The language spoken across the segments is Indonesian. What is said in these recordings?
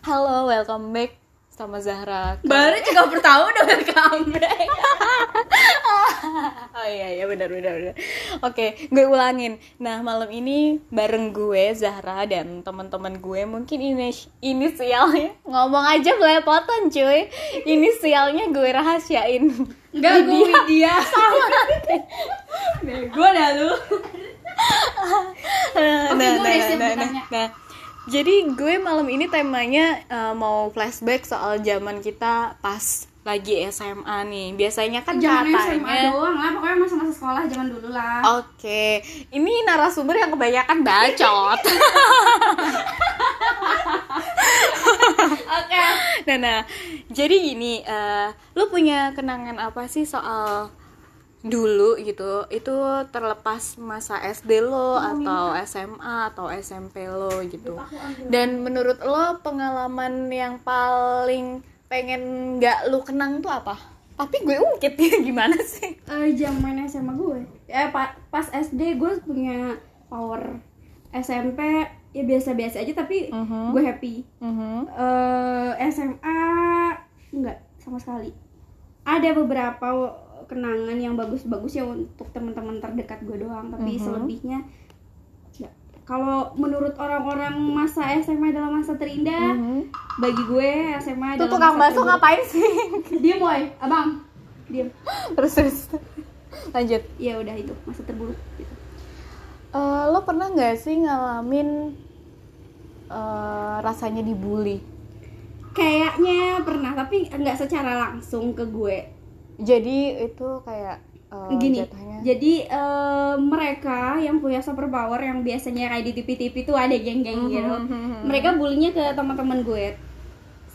Halo, welcome back sama Zahra. Baru juga pertama udah welcome back. oh iya iya benar benar benar. Oke, gue ulangin. Nah, malam ini bareng gue Zahra dan teman-teman gue mungkin ini inisialnya ngomong aja belepotan cuy. Inisialnya gue rahasiain. Enggak, gue Widya. Sama. gue dah lu. nah, Oke, nah, gue udah nah, siap nah, bertanya. nah, nah. Jadi gue malam ini temanya uh, mau flashback soal zaman kita pas lagi SMA nih. Biasanya kan Jangan katanya SMA doang lah, pokoknya masa-masa sekolah zaman dulu lah. Oke, ini narasumber yang kebanyakan bacot. Oke. nah, nah, jadi gini, eh, lu punya kenangan apa sih soal dulu gitu? Itu terlepas masa SD lo atau SMA atau SMP lo gitu. Dan menurut lo pengalaman yang paling pengen nggak lu kenang tuh apa? Tapi gue ungkit ya gimana sih? Eh, zaman SMA gue. Eh pa- pas SD gue punya power. SMP ya biasa-biasa aja tapi Mhm. gue happy. Mhm. eh SMA enggak sama sekali. Ada beberapa kenangan yang bagus-bagus ya untuk teman-teman terdekat gue doang, tapi Mhm. selebihnya enggak. Kalau menurut orang-orang masa SMA adalah masa terindah, Mhm. bagi gue SMA Tuh adalah tukang masa bakso ngapain sih? Diam boy, abang. Diam. terus terus lanjut. Ya udah itu masa terburuk. Gitu. Eh, lo pernah nggak sih ngalamin eh, rasanya dibully? Kayaknya pernah, tapi enggak secara langsung ke gue. Jadi itu kayak eh, gini jatuhnya. jadi eh, mereka yang punya super power yang biasanya kayak di TV-TV tuh ada geng-geng Mhm, gitu. mhm, mereka bulinya ke teman-teman gue.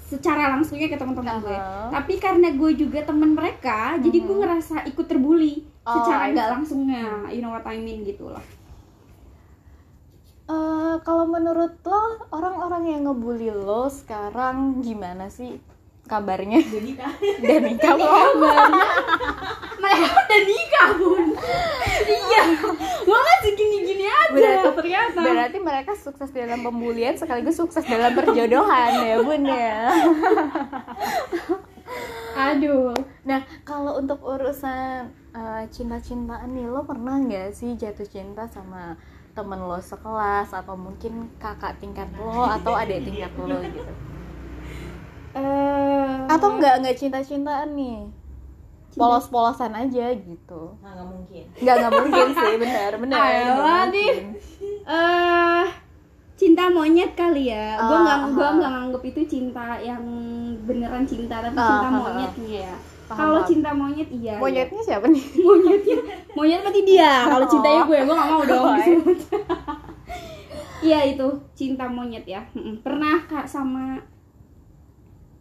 Secara langsungnya ke teman-teman gue. Aha. tapi karena gue juga teman mereka jadi gue ngerasa ikut terbully Oh, secara nggak langsungnya. You know what I mean gitu lah Eh, kalau menurut lo orang-orang yang ngebully lo sekarang gimana sih kabarnya? Dan nikah belum? mereka udah nikah bun iya gue masih gini-gini aja Berarti, ternyata berarti mereka sukses dalam pembulian sekaligus sukses dalam perjodohan ya bun ya. aduh Nah, kalau untuk urusan eh, cinta-cintaan nih, lo pernah nggak sih jatuh cinta sama temen lo sekelas atau mungkin kakak tingkat lo atau adik tingkat lo gitu? Eh Atau nggak nggak cinta-cintaan nih? Polos-polosan aja gitu. Nah, nggak mungkin. Nggak nggak mungkin sih, benar benar. Ayolah, nggak Nih. eh cinta monyet kali ya gue nggak Ah, gue ah. nggak nganggep itu cinta yang beneran cinta tapi Ah, cinta ah, ah. monyetnya ya kalau cinta monyet iya Monyetnya siapa nih? iya. monyetnya monyet berarti dia kalau cintanya Oh. gue gue nggak mau dong Oh, disebut iya itu cinta monyet ya pernah kak sama